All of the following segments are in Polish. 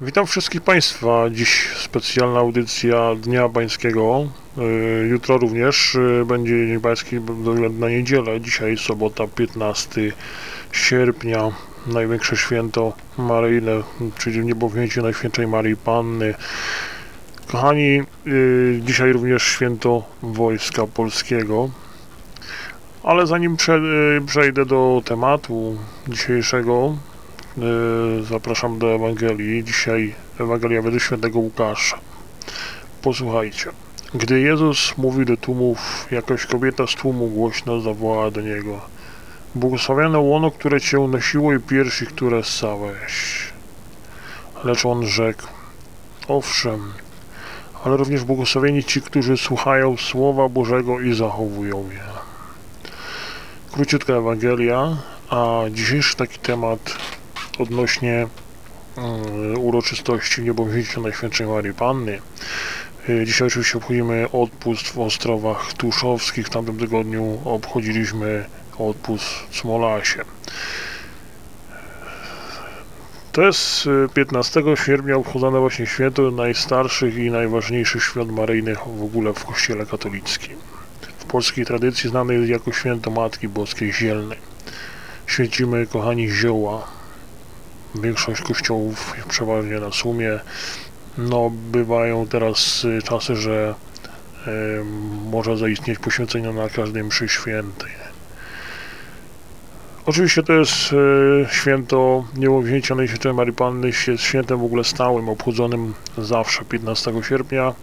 Witam wszystkich Państwa. Dziś specjalna audycja Dnia Bańskiego. Y, Jutro również y, będzie Dzień Bański na niedzielę. Dzisiaj sobota 15 sierpnia. Największe święto maryjne, czyli niebowzięcie Najświętszej Maryi Panny. Kochani, y, dzisiaj również święto Wojska Polskiego. Ale zanim prze, przejdę do tematu dzisiejszego, zapraszam do Ewangelii. Dzisiaj Ewangelia według świętego Łukasza. Posłuchajcie. Gdy Jezus mówił do tłumów, jakaś kobieta z tłumu głośno zawołała do Niego. Błogosławione łono, które Cię unosiło i piersi, które ssałeś. Lecz On rzekł, owszem, ale również błogosławieni ci, którzy słuchają Słowa Bożego i zachowują je. Króciutka Ewangelia, a dzisiejszy taki temat odnośnie mm, uroczystości niebowzięcia Najświętszej Marii Panny. Y, dzisiaj oczywiście obchodzimy odpust w Ostrowach Tuszowskich. W tamtym tygodniu obchodziliśmy odpust w Smolasie. To jest 15 y, sierpnia obchodzone właśnie święto najstarszych i najważniejszych świąt maryjnych w ogóle w Kościele katolickim. W polskiej tradycji znane jest jako święto Matki Boskiej Zielnej. Święcimy, kochani, zioła, większość kościołów przeważnie na sumie. No, bywają teraz y, czasy, że y, może zaistnieć poświęcenie na każdej mszy świętej. Oczywiście to jest y, święto niebowzięcia Najświętszej Marii Panny, jest świętem w ogóle stałym, obchodzonym zawsze 15 sierpnia.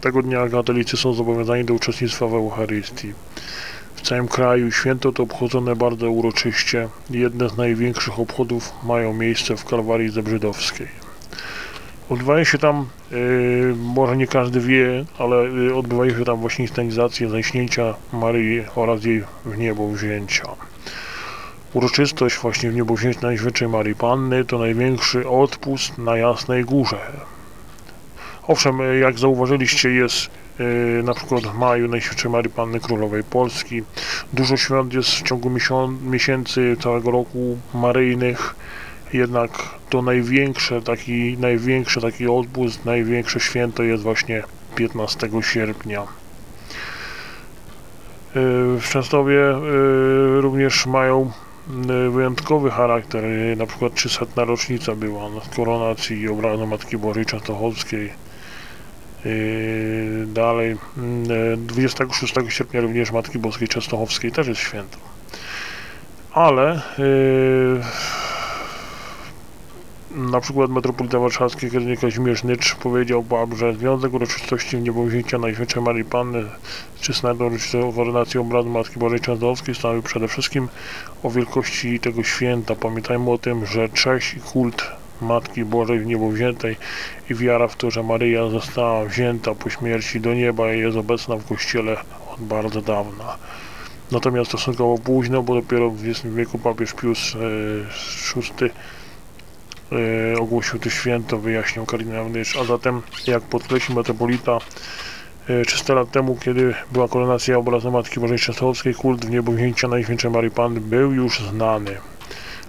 Tego dnia katolicy są zobowiązani do uczestnictwa w Eucharystii całym kraju. Święto to obchodzone bardzo uroczyście. Jedne z największych obchodów mają miejsce w Kalwarii Zebrzydowskiej. Odbywają się tam, yy, może nie każdy wie, ale yy, odbywają się tam właśnie inscenizacje zaśnięcia Maryi oraz jej w niebo wzięcia. Uroczystość właśnie w niebo wzięcia Najświętszej Marii Panny to największy odpust na Jasnej Górze. Owszem, jak zauważyliście, jest na przykład w maju Najświętszej Marii Panny Królowej Polski. Dużo świąt jest w ciągu miesięcy całego roku maryjnych, jednak to największe taki, największy taki odpust, największe święto jest właśnie 15 sierpnia. Yy, w Częstowie yy, również mają wyjątkowy charakter, na przykład 300 rocznica była koronacji obrazu Matki Bożej Częstochowskiej dalej, 26 mm, sierpnia również Matki Boskiej Częstochowskiej też jest święto. Ale yy, na przykład metropolita warszawski Kazimierz Nycz powiedział, że związek uroczystości niebowzięcia Najświętszej Marii Panny z 300 rocznicą koronacji obrazu Matki Bożej Częstochowskiej stanowi przede wszystkim o wielkości tego święta. Pamiętajmy o tym, że cześć i kult Matki Bożej w niebo wziętej i wiara w to, że Maryja została wzięta po śmierci do nieba i jest obecna w Kościele od bardzo dawna. Natomiast stosunkowo późno, bo dopiero w XX wieku papież Pius VI e, e, ogłosił to święto, wyjaśnił kardynał Nysz, a zatem, jak podkreślił metropolita, 300 e, lat temu, kiedy była koronacja obrazu Matki Bożej Częstochowskiej, kult w niebo wzięcia Najświętszej Marii Panny był już znany.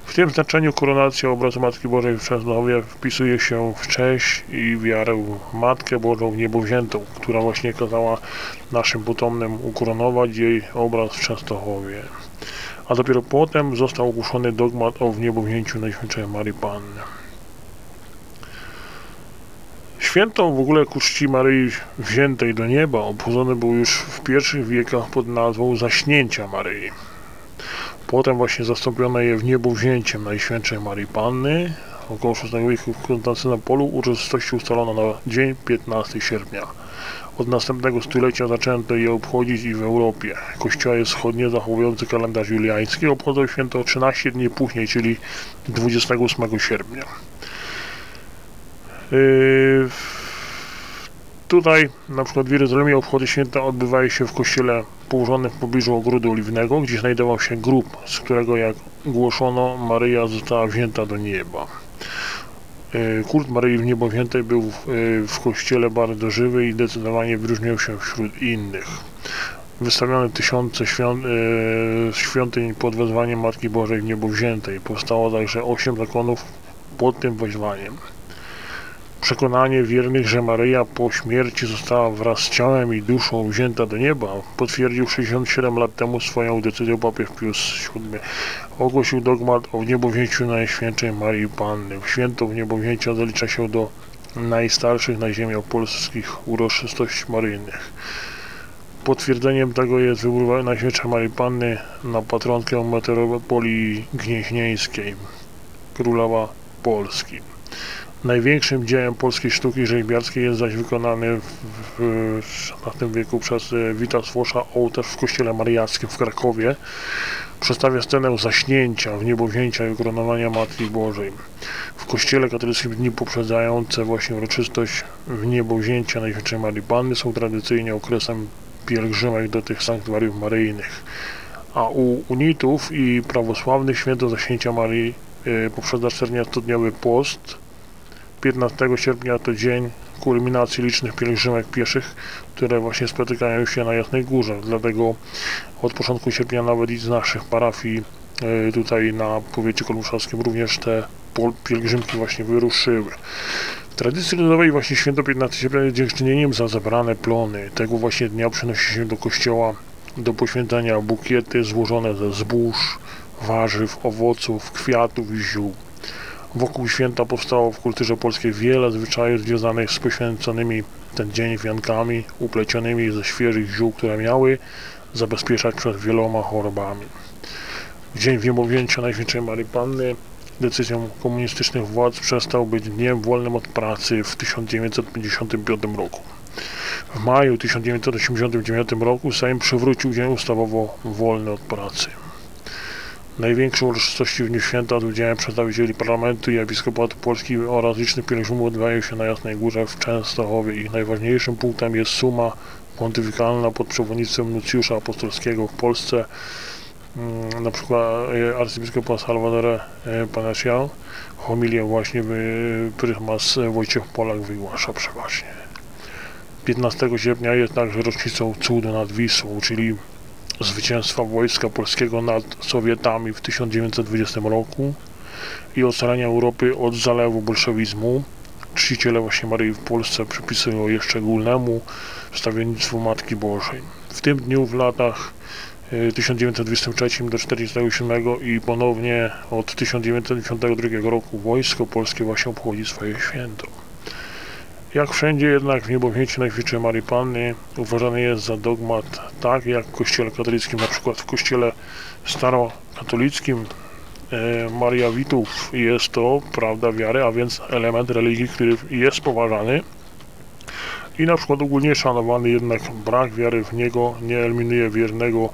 W tym znaczeniu koronacja obrazu Matki Bożej w Częstochowie wpisuje się w cześć i wiarę Matkę Bożą niebowziętą, która właśnie kazała naszym potomnym ukoronować jej obraz w Częstochowie. A dopiero potem został ogłoszony dogmat o wniebowzięciu Najświętszej Marii Panny. Święto w ogóle ku czci Maryi wziętej do nieba obchodzone było już w pierwszych wiekach pod nazwą Zaśnięcia Maryi. Potem właśnie zastąpiono je w niebo wzięciem Najświętszej Marii Panny. Około VI wieku w Konstantynopolu uroczystości ustalono na dzień 15 sierpnia. Od następnego stulecia zaczęto je obchodzić i w Europie. Kościoły wschodnie zachowujące kalendarz juliański obchodzą święto 13 dni później, czyli 28 sierpnia. Yy, Tutaj, na przykład w Jerozolimie, obchody święta odbywały się w kościele położonym w pobliżu ogrodu oliwnego, gdzie znajdował się grób, z którego, jak głoszono, Maryja została wzięta do nieba. E, kult Maryi w niebo wziętej był e, w kościele bardzo żywy i zdecydowanie wyróżniał się wśród innych. Wystawiono tysiące świąt, e, świątyń pod wezwaniem Matki Bożej w niebo wziętej. Powstało także osiem zakonów pod tym wezwaniem. Przekonanie wiernych, że Maryja po śmierci została wraz z ciałem i duszą wzięta do nieba, potwierdził 67 lat temu swoją decyzją papież Pius VII. Ogłosił dogmat o wniebowzięciu Najświętszej Marii Panny. Święto wniebowzięcia zalicza się do najstarszych na ziemi polskich uroczystości maryjnych. Potwierdzeniem tego jest wybór Najświętszej Marii Panny na patronkę metropolii gnieźnieńskiej, królowa Polski. Największym dziełem polskiej sztuki rzeźbiarskiej jest zaś wykonany w, XVI wieku przez e, Witas Włosza ołtarz w kościele mariackim w Krakowie. Przedstawia scenę zaśnięcia, wniebowzięcia i ukoronowania Matki Bożej. W kościele katolickim dni poprzedzające właśnie uroczystość wniebowzięcia Najświętszej Marii Panny są tradycyjnie okresem pielgrzymek do tych sanktuariów maryjnych. A u unitów i prawosławnych święto zaśnięcia Marii yy, poprzedza 14-dniowy post, 15 sierpnia to dzień kulminacji licznych pielgrzymek pieszych, które właśnie spotykają się na Jasnej Górze. Dlatego od początku sierpnia nawet i z naszych parafii e, tutaj na powiecie kolmuszowskim również te pielgrzymki właśnie wyruszyły. W tradycji ludowej właśnie święto 15 sierpnia jest dziękczynieniem za zebrane plony. Tego właśnie dnia przynosi się do kościoła do poświęcenia bukiety złożone ze zbóż, warzyw, owoców, kwiatów i ziół. Wokół święta powstało w kulturze polskiej wiele zwyczajów związanych z poświęconymi ten dzień wiankami uplecionymi ze świeżych ziół, które miały zabezpieczać przed wieloma chorobami. W dzień wymowięcia Najświętszej Marii Panny decyzją komunistycznych władz przestał być dniem wolnym od pracy w 1955 roku. W maju 1989 roku Sejm przywrócił dzień ustawowo wolny od pracy. Największe uroczystości w dniu święta z udziałem przedstawicieli parlamentu i episkopatu Polski oraz licznych pielgrzymów odbywają się na Jasnej Górze w Częstochowie. Ich najważniejszym punktem jest suma pontyfikalna pod przewodnictwem nucjusza apostolskiego w Polsce, mm, na przykład arcybiskupa Salvadora e, Panasiał. Homilię właśnie prymas Wojciech Polak wygłasza przeważnie. 15 sierpnia jest także rocznicą cudu nad Wisłą, czyli zwycięstwa wojska polskiego nad Sowietami w 1920 roku i ocalenia Europy od zalewu bolszewizmu. Czciciele właśnie Maryi w Polsce przypisują je szczególnemu wstawiennictwu Matki Bożej. W tym dniu w latach 1923 e, do 1947 i ponownie od 1992 roku wojsko polskie właśnie obchodzi swoje święto. Jak wszędzie jednak w niebowzięciu Najświętszej Marii Panny uważany jest za dogmat tak jak w kościele katolickim, na przykład w kościele starokatolickim e, Maria Witów jest to prawda wiary, a więc element religii, który jest poważany i na przykład ogólnie szanowany jednak brak wiary w Niego nie eliminuje wiernego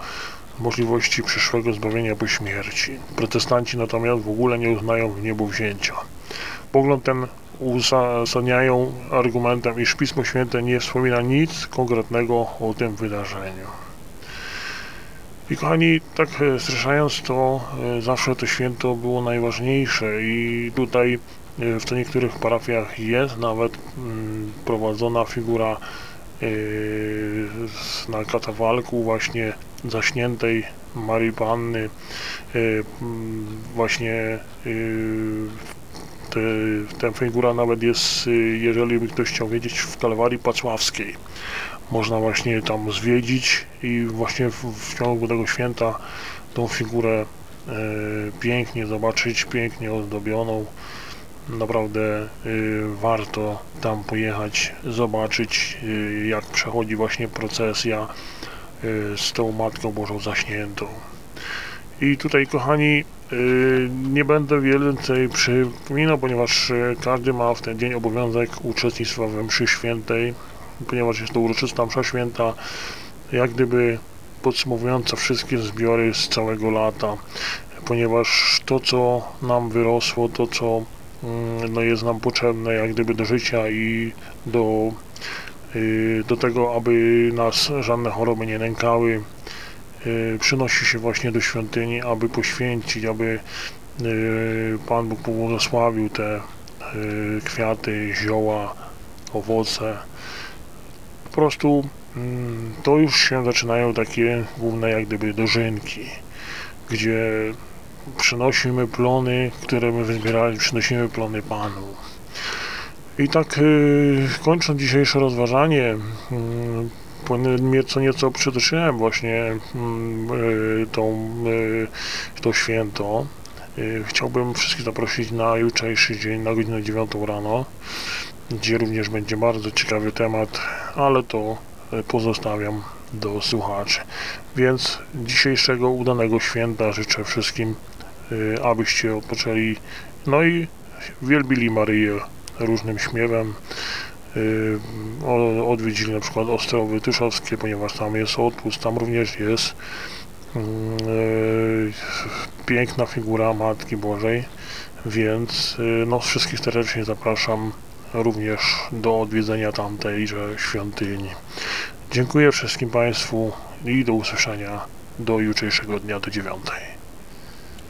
możliwości przyszłego zbawienia po śmierci. Protestanci natomiast w ogóle nie uznają niebowzięcia. Pogląd ten uzasadniają argumentem, iż Pismo Święte nie wspomina nic konkretnego o tym wydarzeniu. I kochani, tak e, streszając to, e, zawsze to święto było najważniejsze i tutaj e, w to niektórych parafiach jest nawet mm, prowadzona figura na katawalku właśnie zaśniętej Marii Panny właśnie ta figura nawet jest, jeżeli by ktoś chciał wiedzieć, w Kalwarii Pacławskiej. Można właśnie tam zwiedzić i właśnie w, w ciągu tego święta tą figurę e, pięknie zobaczyć, pięknie ozdobioną. Naprawdę e, warto tam pojechać, zobaczyć e, jak przechodzi właśnie procesja e, z tą Matką Bożą zaśniętą. I tutaj kochani Y, nie będę więcej przypominał, ponieważ y, każdy ma w ten dzień obowiązek uczestnictwa we mszy świętej, ponieważ jest to uroczysta msza święta, jak gdyby podsumowująca wszystkie zbiory z całego lata, ponieważ to, co nam wyrosło, to, co mm, no, jest nam potrzebne, jak gdyby do życia i do, y, do tego, aby nas żadne choroby nie nękały, przynosi się właśnie do świątyni, aby poświęcić, aby y, Pan Bóg pobłogosławił te y, kwiaty, zioła, owoce. Po prostu mm, to już się zaczynają takie główne jak gdyby dożynki, gdzie przynosimy plony, które my wyzbierali, przynosimy plony Panu. I tak y, kończąc dzisiejsze rozważanie, mm, po nie- co nieco przytoczyłem właśnie mm, y, tą, y, to święto. Y, Chciałbym wszystkich zaprosić na jutrzejszy dzień na godzinę 9 rano, gdzie również będzie bardzo ciekawy temat, ale to pozostawiam do słuchaczy. Więc dzisiejszego udanego święta życzę wszystkim, abyście odpoczęli, no i wielbili Maryję różnym śmiewem. Y, Odwiedzili na przykład Ostrowy Tyszowskie, ponieważ tam jest odpust, tam również jest y, piękna figura Matki Bożej, więc y, no, wszystkich serdecznie zapraszam również do odwiedzenia tamtejże świątyni. Dziękuję wszystkim Państwu i do usłyszenia do jutrzejszego dnia do dziewiątej.